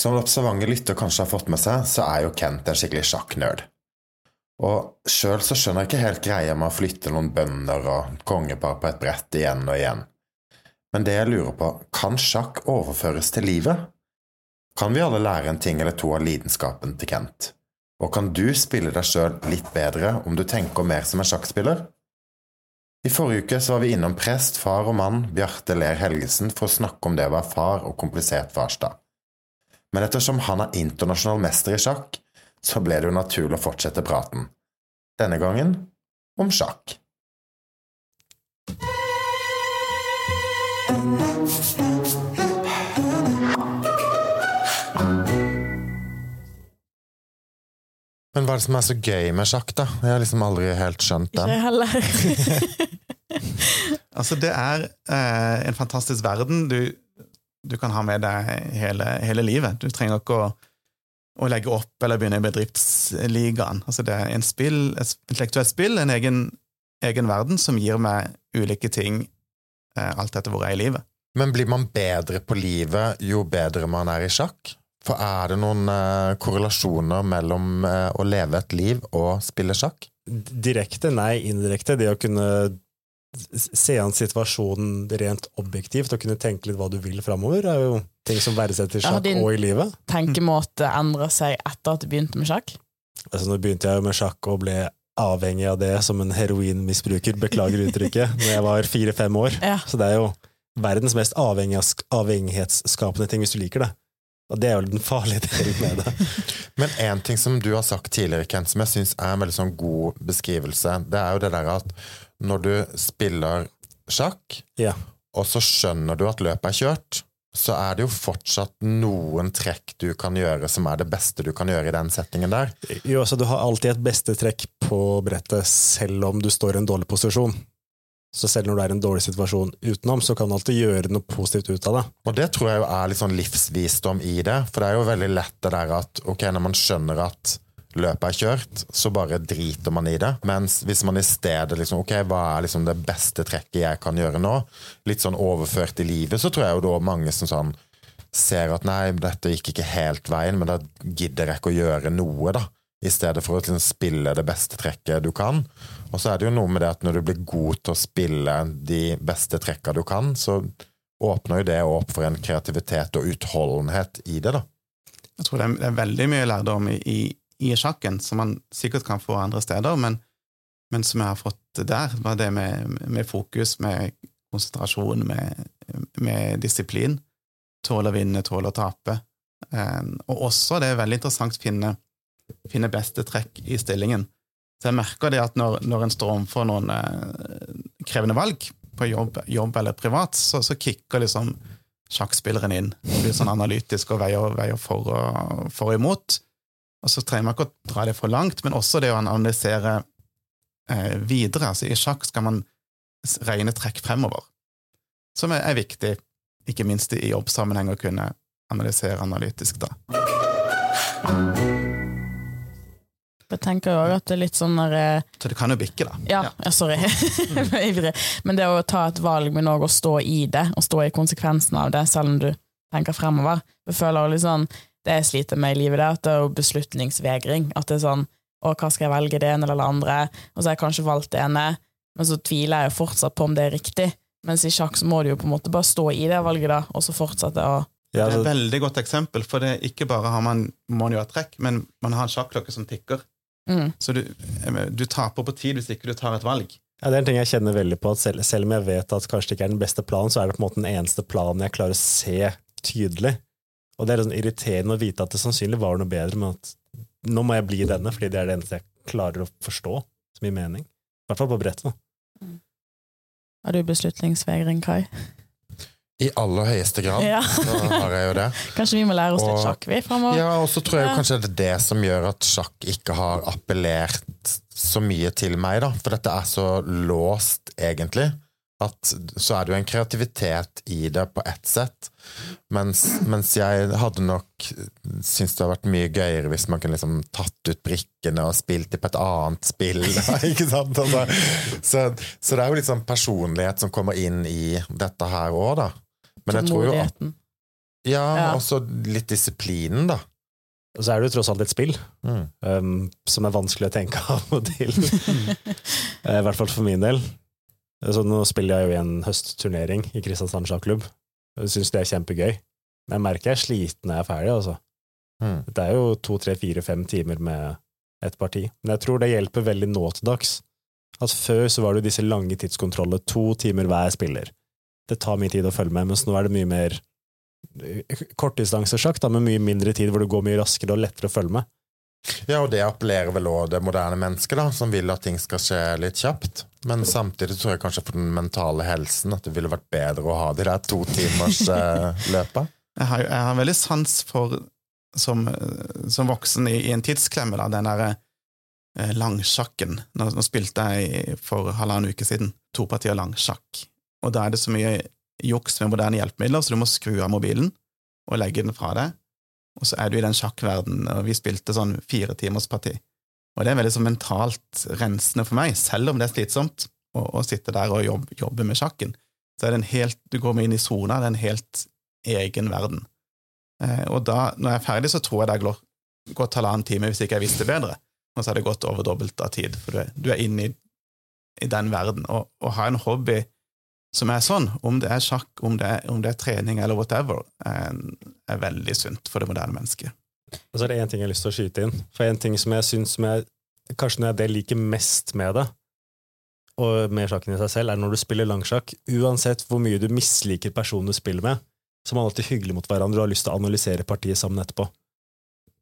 Som den observante lytter kanskje har fått med seg, så er jo Kent en skikkelig sjakknerd. Og sjøl så skjønner jeg ikke helt greia med å flytte noen bønder og kongepar på et brett igjen og igjen. Men det jeg lurer på, kan sjakk overføres til livet? Kan vi alle lære en ting eller to av lidenskapen til Kent? Og kan du spille deg sjøl litt bedre om du tenker mer som en sjakkspiller? I forrige uke så var vi innom prest, far og mann Bjarte Ler Helgesen for å snakke om det å være far og komplisert farsdag. Men ettersom han er internasjonal mester i sjakk, så ble det jo naturlig å fortsette praten. Denne gangen om sjakk. Men hva er det som er så gøy med sjakk, da? Jeg har liksom aldri helt skjønt den. Ikke heller. Altså, det er eh, en fantastisk verden du, du kan ha med deg hele, hele livet. Du trenger ikke å, å legge opp eller begynne i bedriftsligaen. Altså, det er en spill, et intellektuelt spill, en egen, egen verden som gir meg ulike ting eh, alt etter hvor jeg er i livet. Men blir man bedre på livet jo bedre man er i sjakk? For er det noen eh, korrelasjoner mellom eh, å leve et liv og spille sjakk? Direkte, nei. Indirekte. Det å kunne se an situasjonen rent objektivt og kunne tenke litt hva du vil framover, er jo ting som verdsetter sjakk ja, og i livet. Tenkemåte endrer seg etter at du begynte med sjakk. Altså, nå begynte jeg jo med sjakk og ble avhengig av det som en heroinmisbruker, beklager uttrykket, når jeg var fire-fem år. Ja. Så det er jo verdens mest avhengighets- avhengighetsskapende ting, hvis du liker det. Og det er jo den farlige delen med det. Men én ting som du har sagt tidligere, Kent, som jeg syns er en veldig sånn god beskrivelse, det er jo det der at når du spiller sjakk, Ja. og så skjønner du at løpet er kjørt, så er det jo fortsatt noen trekk du kan gjøre som er det beste du kan gjøre i den settingen der. Jo, altså, du har alltid et beste trekk på brettet, selv om du står i en dårlig posisjon. Så selv når du er i en dårlig situasjon utenom, så kan du alltid gjøre noe positivt ut av det. Og det tror jeg jo er litt sånn livsvisdom i det, for det er jo veldig lett det der at ok, når man skjønner at løpet er kjørt, så bare driter man i det. Mens hvis man i stedet liksom ok, hva er liksom det beste trekket jeg kan gjøre nå, litt sånn overført i livet, så tror jeg jo da mange som sånn ser at nei, dette gikk ikke helt veien, men da gidder jeg ikke å gjøre noe, da. I stedet for å liksom spille det beste trekket du kan. Og så er det jo noe med det at når du blir god til å spille de beste trekka du kan, så åpner jo det opp for en kreativitet og utholdenhet i det, da. Jeg tror det er, veldig mye lærdom i, i, i sjakken som man sikkert kan få andre steder, men, men som jeg har fått der, var det med, med fokus, med konsentrasjon, med, med disiplin. Tåle å vinne, tåle å tape. Eh, og også, det er veldig interessant å finne, finne beste trekk i stillingen. Så jeg merker det at når, når en står overfor noen eh, krevende valg, på jobb, jobb eller privat, så, så kicker liksom sjakkspilleren inn. Blir sånn analytisk og veier, veier for, og, for og imot. Og så trenger man ikke å dra det for langt, men også det å analysere eh, videre. Altså I sjakk skal man regne trekk fremover, som er, er viktig, ikke minst i jobbsammenheng, å kunne analysere analytisk, da. Jeg tenker òg at det er litt sånn der eh, Så det kan jo bikke, da. Ja, ja sorry. Jeg ivrig. Men det å ta et valg, men òg å stå i det, og stå i konsekvensen av det, selv om du tenker fremover. Jeg føler litt sånn Det jeg sliter med i livet, det er at det er jo beslutningsvegring. At det er sånn Å, hva skal jeg velge, det ene eller det andre? Og så har jeg kanskje valgt det ene, men så tviler jeg jo fortsatt på om det er riktig. Mens i sjakk så må du jo på en måte bare stå i det valget, da, og så fortsette å Ja, Det er altså, et veldig godt eksempel, for det er ikke bare har man, må man ha trekk, men man har en sjakklokke som tikker. mm. Så du, du taper på tid hvis ikke du tar et valg. ja, det er en ting jeg kjenner veldig på, at selv, selv om jeg vet at kanskje det ikke er den beste planen, så er det på en måte den eneste planen jeg klarer å se tydelig. Og det er sånn irriterende å vite at det sannsynlig var noe bedre, men at nå må jeg bli denne, fordi det er det eneste jeg klarer å forstå som gir mening. I hvert fall på brettet. da. Har du beslutningsvegring, Kai? I aller høyeste grad Ja. så har jeg jo det. Kanskje vi må lære oss litt sjakk, vi, framover. Ja, og så tror jeg Ja. kanskje det er det som gjør at sjakk ikke har appellert så mye til meg, da. For dette er så låst, egentlig. At så er det jo en kreativitet i det på ett sett. Mens, mens jeg hadde nok syntes det hadde vært mye gøyere hvis man kunne liksom tatt ut brikkene og spilt det på et annet spill. da, ikke sant? Altså, så, så det er jo litt sånn personlighet som kommer inn i dette her òg, da. Men jeg tror jo at Ja, Ja. og så litt disiplinen, da. Og så er det jo tross alt et spill, Mm. um, som er vanskelig å tenke av og til. Eh, I hvert fall for min del. Så nå spiller jeg jo i en høstturnering i Kristiansand sjakklubb. Syns det er kjempegøy. Men jeg merker jeg er sliten når jeg er ferdig, altså. Mm. Det er jo to, tre, fire, fem timer med et parti. Men jeg tror det hjelper veldig nå til dags. At før så var det jo disse lange tidskontrollene, to timer hver spiller. Det tar mye tid å følge med, mens nå er det mye mer eh, kortdistansesjakk, med mye mindre tid, hvor det går mye raskere og lettere å følge med. Ja, og det appellerer vel òg det moderne mennesket, da, som vil at ting skal skje litt kjapt. Men samtidig tror jeg kanskje for den mentale helsen at det ville vært bedre å ha de der to timers eh, løpet. Jeg har, jeg har veldig sans for, som, som voksen i, i en tidsklemme, da, den derre eh, langsjakken. Nå, nå spilte jeg for halvannen uke siden to partier langsjakk, og da er det så mye juks med moderne hjelpemidler, så du må skru av mobilen og legge den fra deg, og så er du i den sjakkverdenen, og vi spilte sånn fire timers parti. Og det er veldig så mentalt rensende for meg, selv om det er slitsomt å, å sitte der og jobbe, jobbe med sjakken. Så er det en helt, du går inn i sona, det er en helt egen verden. Eh, og da, når jeg er ferdig, så tror jeg det har gått- halvannen time hvis ikke jeg visste bedre, og så har det gått over dobbelt av tid, for du er, du er inne i, i den verden. Og å ha en hobby som er sånn, om det er sjakk, om det er, om det er trening eller whatever, er, er veldig sunt for det moderne mennesket. Og så er det én ting jeg har lyst til å skyte inn. For en ting som jeg syns Kanskje når jeg liker mest med det, og med sjakken i seg selv, er når du spiller langsjakk. Uansett hvor mye du misliker personen du spiller med, så er man alltid hyggelig mot hverandre og har lyst til å analysere partiet sammen etterpå.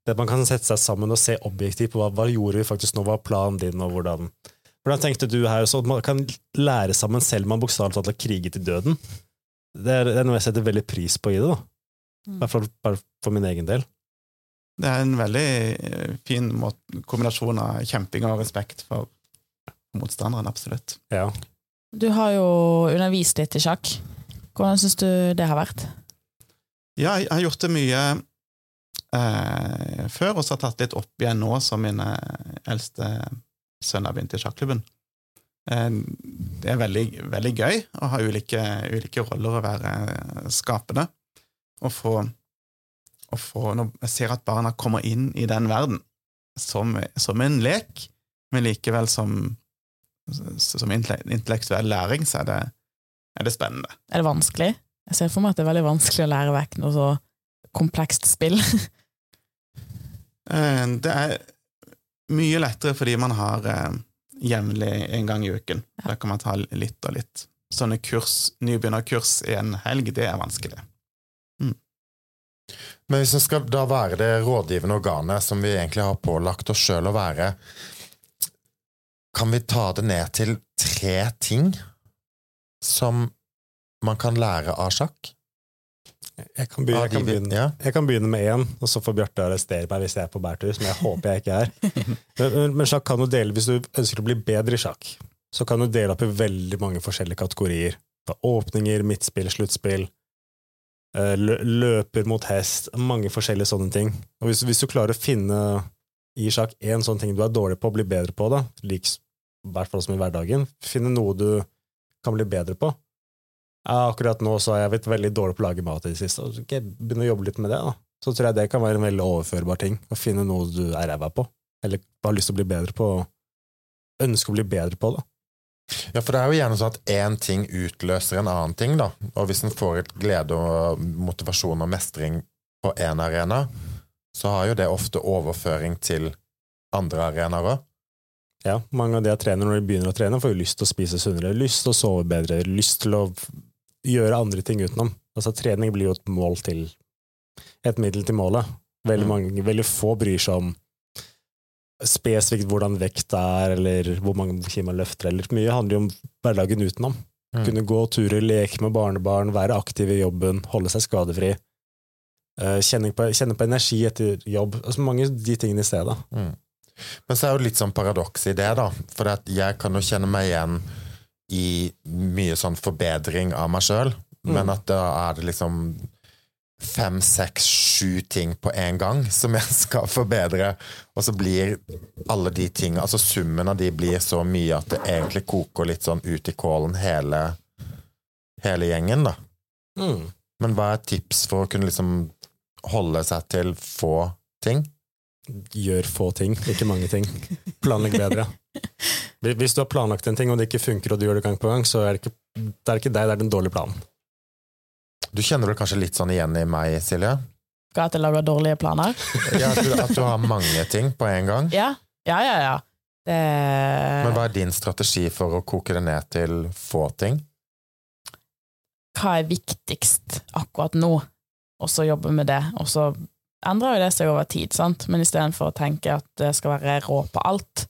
Det at man kan sette seg sammen og se objektivt på hva, hva gjorde vi faktisk nå, hva var planen din, og hvordan Hvordan tenkte du her? Så at man kan lære sammen selv om man bokstavelig talt har kriget til døden. Det er, det er noe jeg setter veldig pris på i det, da. I hvert fall bare for min egen del. Det er en veldig eh, fin måte, kombinasjon av kjemping og respekt for motstanderen, absolutt. Ja. Du har jo undervist litt i sjakk. Hvordan syns du det har vært? Ja, jeg har gjort det mye eh, før, og så har jeg tatt litt opp igjen nå som min eh, eldste sønn har begynt i sjakklubben. Eh, det er veldig, veldig gøy å ha ulike, ulike roller og være skapende. Og få, å få Når jeg ser at barna kommer inn i den verden som, som en lek, men likevel som, som intellektuell læring, så er det, er det spennende. Er det vanskelig? Jeg ser for meg at det er veldig vanskelig å lære vekk noe så komplekst spill. Eh, Det er mye lettere fordi man har eh, jevnlig en gang i uken. Da kan man ta litt og litt. Sånne kurs, nybegynnerkurs i en helg, det er vanskelig. Men hvis det skal da være det rådgivende organet som vi egentlig har pålagt oss sjøl å være, kan vi ta det ned til tre ting som man kan lære av sjakk? Jeg kan begynne, jeg kan begynne, jeg kan begynne med én, og så får Bjarte arrestere meg hvis jeg er på bærtur, som jeg håper jeg ikke er. Men, men- sjakk kan du dele hvis du ønsker å bli bedre i sjakk. Så kan du dele opp i veldig mange forskjellige kategorier. Er åpninger, midtspill, sluttspill, eh, løper mot hest, mange forskjellige sånne ting. Og hvis, hvis du klarer å finne i sjakk én sånn ting du er dårlig på, og bli bedre på da, i hvert fall som i hverdagen, finne noe du kan bli bedre på. Akkurat nå så har jeg blitt veldig dårlig på å lage mat i det siste. så skal jeg begynne å jobbe litt med det, da. Så tror jeg det kan være en veldig overførbar ting. Å finne noe du er ræva på, eller har lyst til å bli bedre på. Ønske å bli bedre på da. Ja, for det er jo gjerne sånn at én ting utløser en annen ting, da. Og hvis en får et glede og motivasjon og mestring på én arena, så har jo det ofte overføring til andre arenaer òg. Ja, mange av de jeg trener når de begynner å trene, får jo lyst til å spise sunnere, lyst til å sove bedre, lyst til å gjøre andre ting utenom. Altså, trening blir jo et mål til Et middel til målet. Veldig, Mm. mange, veldig få bryr seg om spesifikt hvordan vekt er, eller hvor mange kilo man løfter, eller mye handler jo om hverdagen utenom. Mm. Kunne gå turer, leke med barnebarn, være aktiv i jobben, holde seg skadefri. Eh, Kjenne på, kjenne på energi etter jobb. Altså mange av de tingene i stedet. Mm. Men så er det jo litt sånn paradoks i det, da. For jeg kan jo kjenne meg igjen i mye sånn forbedring av meg sjøl, men Mm. at da er det liksom fem, seks, sju ting på en gang som jeg skal forbedre, og så blir alle de tingene Altså summen av de blir så mye at det egentlig koker litt sånn ut i kålen hele, hele gjengen, da. Mm. Men hva er tips for å kunne liksom holde seg til få ting? Gjør få ting, ikke mange ting. Planlegg bedre. Hvis du har planlagt en ting, og det ikke funker, og du gjør det gang på gang, så er det ikke, det er ikke deg, det er den dårlige planen. Du kjenner vel kanskje litt sånn igjen i meg, Silje? Hva, At jeg lager dårlige planer? Ja, at, du, at du har mange ting på en gang? Ja, ja, ja. ja. Det Men hva er din strategi for å koke det ned til få ting? Hva er viktigst akkurat nå? Og så jobbe med det. Og så endrer jo det seg over tid, sant? men istedenfor å tenke at det skal være rå på alt,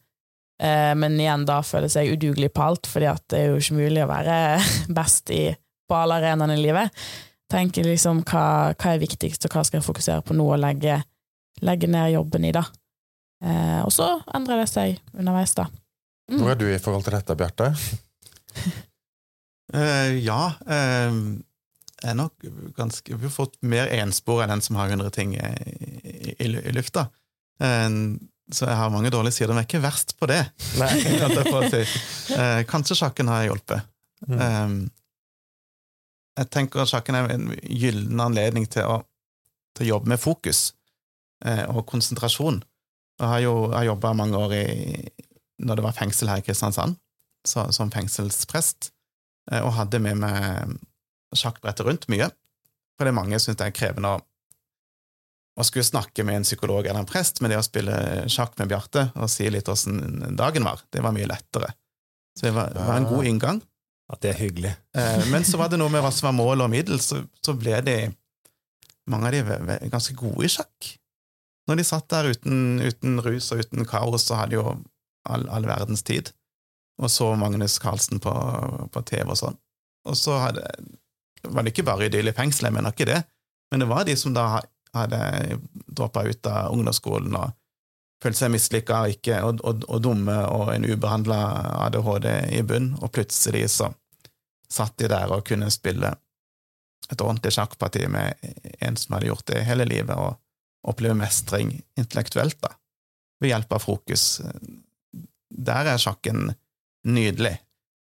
men igjen da føle seg udugelig på alt, fordi at det er jo ikke mulig å være best i, på alle arenaene i livet. Tenke liksom hva, hva er viktigst, og hva skal jeg fokusere på nå, og legge, legge ned jobben i, da. Eh, og så endrer det seg underveis, da. Mm. Hvor er du i forhold til dette, Bjarte? uh, ja, uh, jeg er nok ganske Vi har fått mer enspor enn den som har 100 ting i, i, i lufta. Eh, så jeg har mange dårlige sider, men jeg er ikke verst på det. Si. Eh, kanskje sjakken har hjulpet. Mm. Eh, jeg tenker at sjakken er en gyllen anledning til å, til å jobbe med fokus eh, og konsentrasjon. Jeg har jo jobba mange år i, når det var fengsel her i Kristiansand, så, som fengselsprest, eh, og hadde med meg sjakkbrettet rundt mye. For det mange syns det er krevende å, å skulle snakke med en psykolog eller en prest, men det å spille sjakk med Bjarte og si litt åssen dagen var, det var mye lettere. Så det var, var en god inngang. At det er hyggelig. Eh, Men så var det noe med hva som var mål og middel, så, så ble de mange av de ganske gode i sjakk. Når de satt der uten, uten rus og uten kaos, så hadde de jo all, all verdens tid. Og så Magnus Carlsen på, på TV og sånn. Og så hadde, var det ikke bare idyll i fengselet, jeg mener ikke det, men det var de som da hadde droppa ut av ungdomsskolen og følte seg mislykka og, og, og, og dumme og en ubehandla ADHD i bunn, og plutselig så satt de der og kunne spille et ordentlig sjakkparti med en som hadde gjort det hele livet, og oppleve mestring intellektuelt, da, ved hjelp av fokus. Der er sjakken nydelig,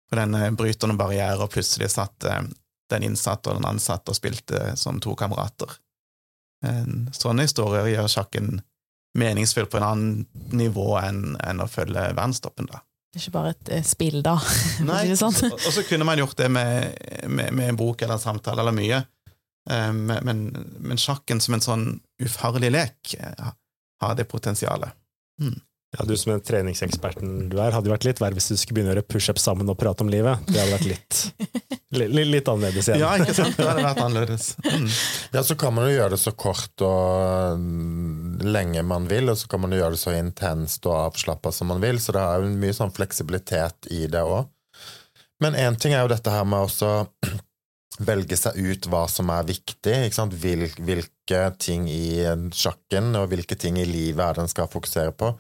for den bryter noen barrierer, og plutselig satt eh, den innsatte og den ansatte og spilte som to kamerater. En- Sånne historier gjør sjakken meningsfull på en annen nivå enn, enn å følge verdenstoppen, da. Det er ikke bare et eh, spill, da. Nei, Ikke og så kunne man gjort det med, med, med en bok eller en samtale eller mye, Eh, men, men, men sjakken som en sånn ufarlig lek eh, har det potensialet. Ja, du som er treningseksperten du er, hadde jo vært litt verre hvis du skulle begynne å gjøre pushups sammen og prate om livet. Det hadde vært litt, litt, litt annerledes igjen. Ja, ikke sant? Det hadde vært annerledes. Mm. Ja, så kan man jo gjøre det så kort og mm, lenge man vil, og så kan man jo gjøre det så intenst og avslappa som man vil, så det er jo mye sånn fleksibilitet i det òg. Men én ting er jo dette her med også velge seg ut hva som er viktig. Ikke sant? Hvil, hvilke ting i sjakken og hvilke ting i livet er det en skal fokusere på.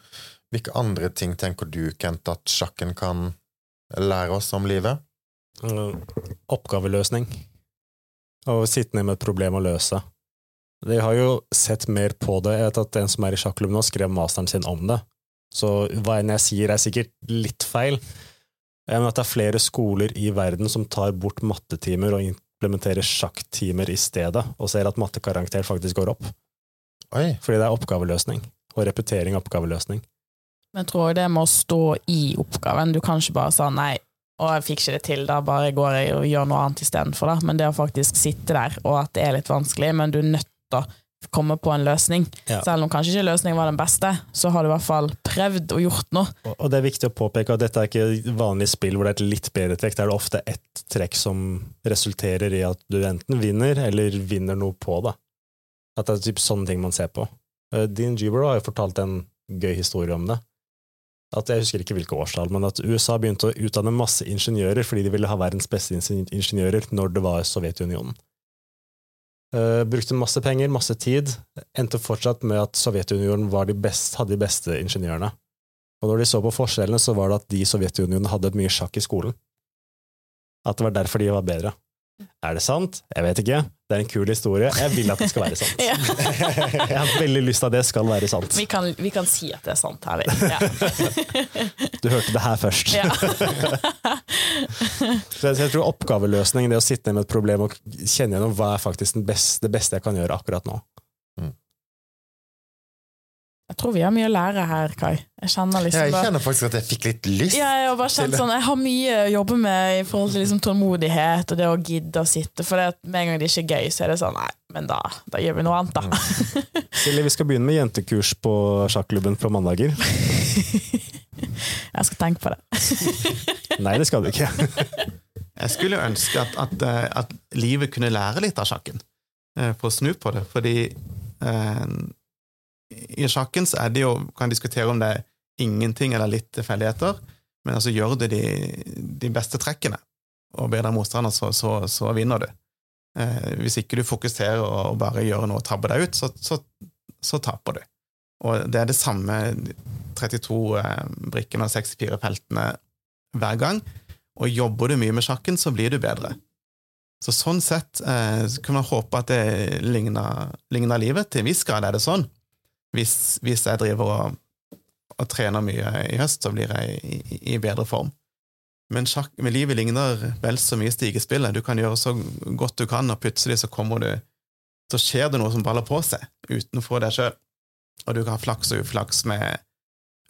Hvilke andre ting tenker du, Kent, at sjakken kan lære oss om livet? Uh, Oppgaveløsning. Å sitte ned med et problem å løse. De har jo sett mer på det. Jeg vet at en som er i sjakklubben nå, skrev masteren sin om det. Så hva enn jeg sier, er sikkert litt feil. Men at det er flere skoler i verden som tar bort mattetimer og implementerer sjakktimer i stedet, og ser at mattekarakter faktisk går opp. Oi, Fordi det er oppgaveløsning, og repetering av oppgaveløsning. Men jeg tror det med å stå i oppgaven Du kan ikke bare si nei, og jeg fikk ikke det til, da bare går jeg og gjør noe annet istedenfor. Men det å faktisk sitte der, og at det er litt vanskelig, men du er nødt til å komme på en løsning. Ja. Selv om kanskje ikke løsningen var den beste, så har du i hvert fall prøvd og gjort noe. Og og det er viktig å påpeke at dette er ikke vanlig spill hvor det er et litt bedre trekk. Det er det ofte ett trekk som resulterer i at du enten vinner, eller vinner noe på det. At det er typ sånne ting man ser på. Eh, Dean Gibero har jo fortalt en gøy historie om det. At Jeg husker ikke hvilke årstall, men at USA begynte å utdanne masse ingeniører fordi de ville ha verdens beste ingeniører når det var Sovjetunionen. Uh, brukte masse penger, masse tid, endte fortsatt med at Sovjetunionen de best, hadde de beste ingeniørene. Og når de så på forskjellene, så var det at de i Sovjetunionen hadde mye sjakk i skolen. At det var derfor de var bedre. Er det sant? Jeg vet ikke, Det er en kul historie. Jeg vil at det skal være sant. Ja. Jeg har veldig lyst til at det skal være sant. Vi, kan, vi kan si at det er sant her. Ja. Du hørte det her først. Ja. Så jeg, jeg tror oppgaveløsning, det å sitte med et problem og kjenne gjennom hva er faktisk beste, det beste jeg kan gjøre akkurat nå. Jeg tror vi har mye å lære her, Kai. Jeg kjenner liksom Jeg kjenner faktisk at jeg fikk litt lyst. ja, jeg har bare til- sånn, jeg har mye å jobbe med i forhold til liksom tålmodighet og det å gidde å sitte. For det at med en gang det ikke er gøy, så er det sånn Nei, men da, da gjør vi noe annet, da. Silje, vi skal begynne med jentekurs på sjakklubben fra mandager. Jeg skal tenke på det. Nei, det skal du ikke. Jeg skulle jo ønske at, at, eh, at livet kunne lære litt av sjakken, eh, for å snu på det, fordi eh, i sjakken så er det jo, kan diskutere om det er ingenting eller litt tilfeldigheter, men altså gjør du de, de beste trekkene og bedre motstander, så, så, så vinner du. Eh, hvis ikke du fokuserer og bare gjør noe og tabber deg ut, så, så, så taper du. Og det er det samme 32 eh, brikkene og 64 feltene hver gang. Og jobber du mye med sjakken, så blir du bedre. Så sånn sett eh, så man håpe at det ligner livet. Til en viss grad er det sånn. Hvis, hvis jeg driver og, og trener mye i høst, så blir jeg i, i, i bedre form. Men, sjakk, med livet ligner vel så mye stigespillet. Du kan gjøre så godt du kan, og plutselig så kommer du Så skjer det noe som baller på seg utenfor deg sjøl. Og du kan ha flaks og uflaks med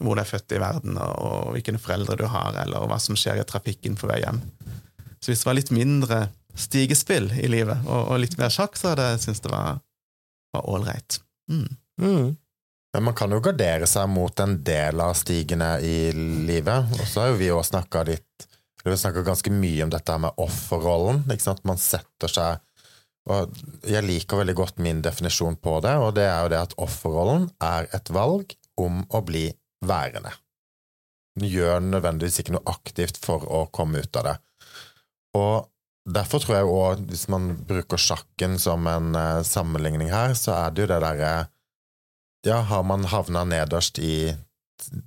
hvor du er født i verden, og, hvilke foreldre du har, eller hva som skjer i trafikken på vei hjem. Så hvis det var litt mindre stigespill i livet, og, og litt mer sjakk, så hadde jeg syntes det var ålreit. Mm. Mm. Men man kan jo gardere seg mot en del av stigene i livet. Og så har jo vi òg snakka litt Vi snakka ganske mye om dette med offerrollen. Man setter seg Og jeg liker veldig godt min definisjon på det, og det er jo det at offerrollen er et valg om å bli værende. Du gjør nødvendigvis ikke noe aktivt for å komme ut av det. Og derfor tror jeg òg, hvis man bruker sjakken som en eh, sammenligning her, så er det jo det derre ja, har man havna nederst i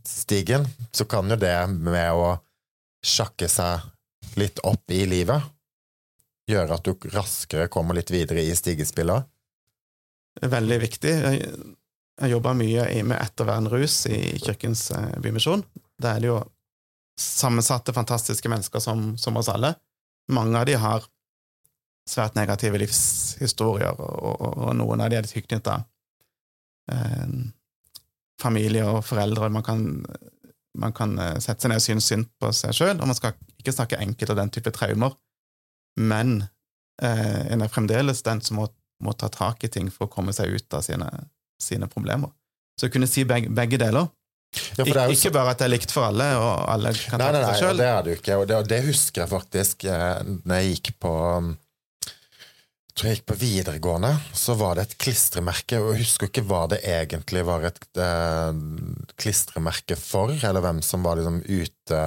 stigen, så kan jo det med å sjakke seg litt opp i livet gjøre at du raskere kommer litt videre i stigespillet. Veldig viktig. Jeg, jeg jobba mye med ettervern rus i Kirkens eh, Bymisjon. Der er det jo sammensatte, fantastiske mennesker som, som oss alle. Mange av de har svært negative livshistorier, og, og, og noen av de er litt tilknytta eh, familie og foreldre. Man kan, man kan eh, sette seg ned og synes synd på seg sjøl, og man skal ikke snakke enkelt om den type traumer. Men eh, en er fremdeles den som må, må ta tak i ting for å komme seg ut av sine, sine problemer. Så å kunne si begge, begge deler. Ja, for det er jo Ik ikke bare at det er likt for alle, og alle kan Nei, ta nei, nei, seg sjøl. det er det jo ikke. Og det, og det husker jeg faktisk eh, når jeg gikk på um, tror jeg gikk på videregående, så var det et klistremerke, og jeg husker ikke hva det egentlig var et eh, klistremerke for, eller hvem som var liksom ute,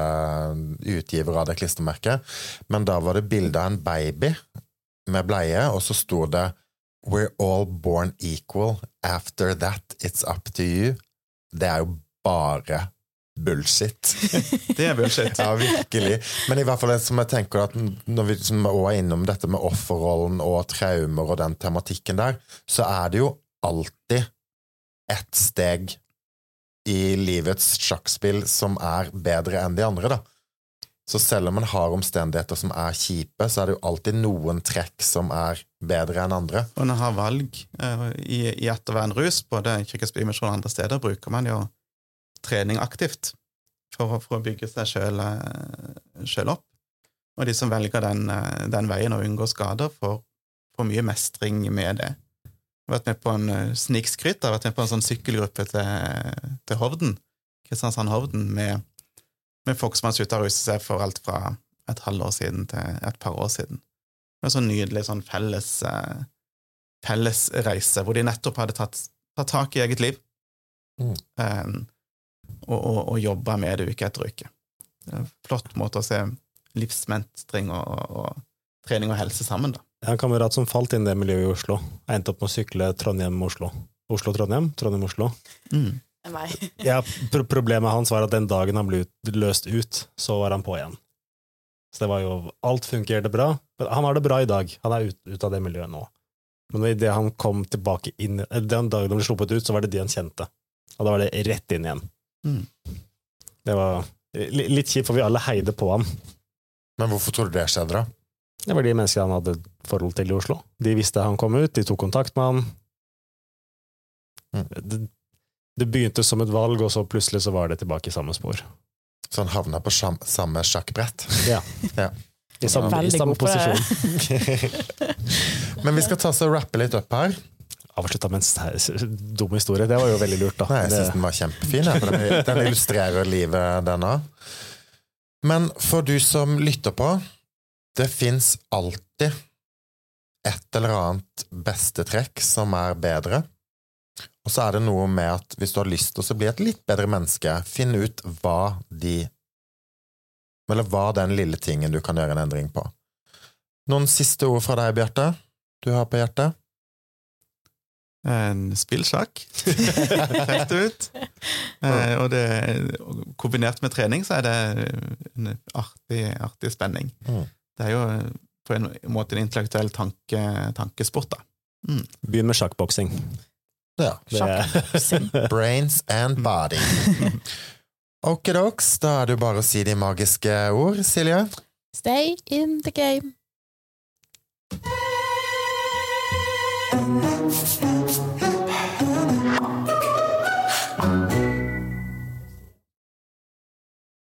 utgiver av det klistremerket, men da var det bilde av en baby med bleie, og så sto det We're all born equal. After that, it's up to you. Det er jo bare bullshit. Det er bullshit. Ja, virkelig. Men i hvert fall som jeg tenker at når vi som også er innom dette med offerrollen og traumer og den tematikken der, så er det jo alltid ett steg i livets sjakkspill som er bedre enn de andre, da. Så selv om man har omstendigheter som er kjipe, så er det jo alltid noen trekk som er bedre enn andre. Og når man har valg eh, i, i ettervern rus, både i Kirkens Bymisjon og andre steder, bruker man jo trening aktivt for, å- for å bygge seg sjøl opp. Og de som velger den, eh, den veien og unngår skader, får, får mye mestring med det. Jeg har vært med på en eh, snikskryt. Jeg har vært med på en sånn sykkelgruppe til, til Hovden, Kristiansand-Hovden, med, med folk som har slutta å ruse seg for alt fra et halvår siden til et par år siden. Det var en sånn nydelig sånn felles eh, felles reise, hvor de nettopp hadde tatt, tatt tak i eget liv Mm. eh, og, og, og jobbe med det uke etter uke. Det er en flott måte å se livsmestring og, og, og trening og helse sammen, da. Jeg har en kamerat som falt inn i det miljøet i Oslo. Jeg endte opp med å sykle Trondheim-Oslo. Oslo-Trondheim, Trondheim-Oslo. Mm. Ja, pro problemet hans var at den dagen han ble ut, løst ut, så var han på igjen. Så det var jo Alt fungerte bra. Men han har det bra i dag. Han er ut, ut av det miljøet nå. Men idet han kom tilbake inn eh, Den dagen han ble sluppet ut, så var det de han kjente. Og da var det rett inn igjen. Mm. Det var litt kjipt, for vi alle heide på han. Men hvorfor tror du det skjedde, da? Det var de menneskene han hadde forhold til i Oslo. De visste han kom ut, de tok kontakt med han. Mm. Det, det begynte som et valg, og så plutselig så var det tilbake i samme spor. Så han havna på sam samme sjakkbrett. I samme, i samme god på det. posisjon. Men vi skal ta oss og rappe litt opp her. Avslutta med en dum historie. Det var jo veldig lurt, da. Nei, jeg syns den var kjempefin. for Den, den illustrerer livet, denne. Men for du som lytter på, det fins alltid et eller annet bestetrekk som er bedre. Og så er det noe med at hvis du har lyst til å bli et litt bedre menneske, finn ut hva de Eller hva den lille tingen du kan gjøre en endring på. Noen siste ord fra deg, Bjarte? Du har på hjertet? En spillsjakk, Fett ut. Eh, og det, kombinert med trening så er det en artig, artig spenning. Mm. Det er jo på en måte en intellektuell tanke, tankesport, da. Mm. Begynn med sjakkboksing. Ja. Er- Brains and body. Okidoks, da er det jo bare å si de magiske ord, Silje. Stay in the game. Thank you.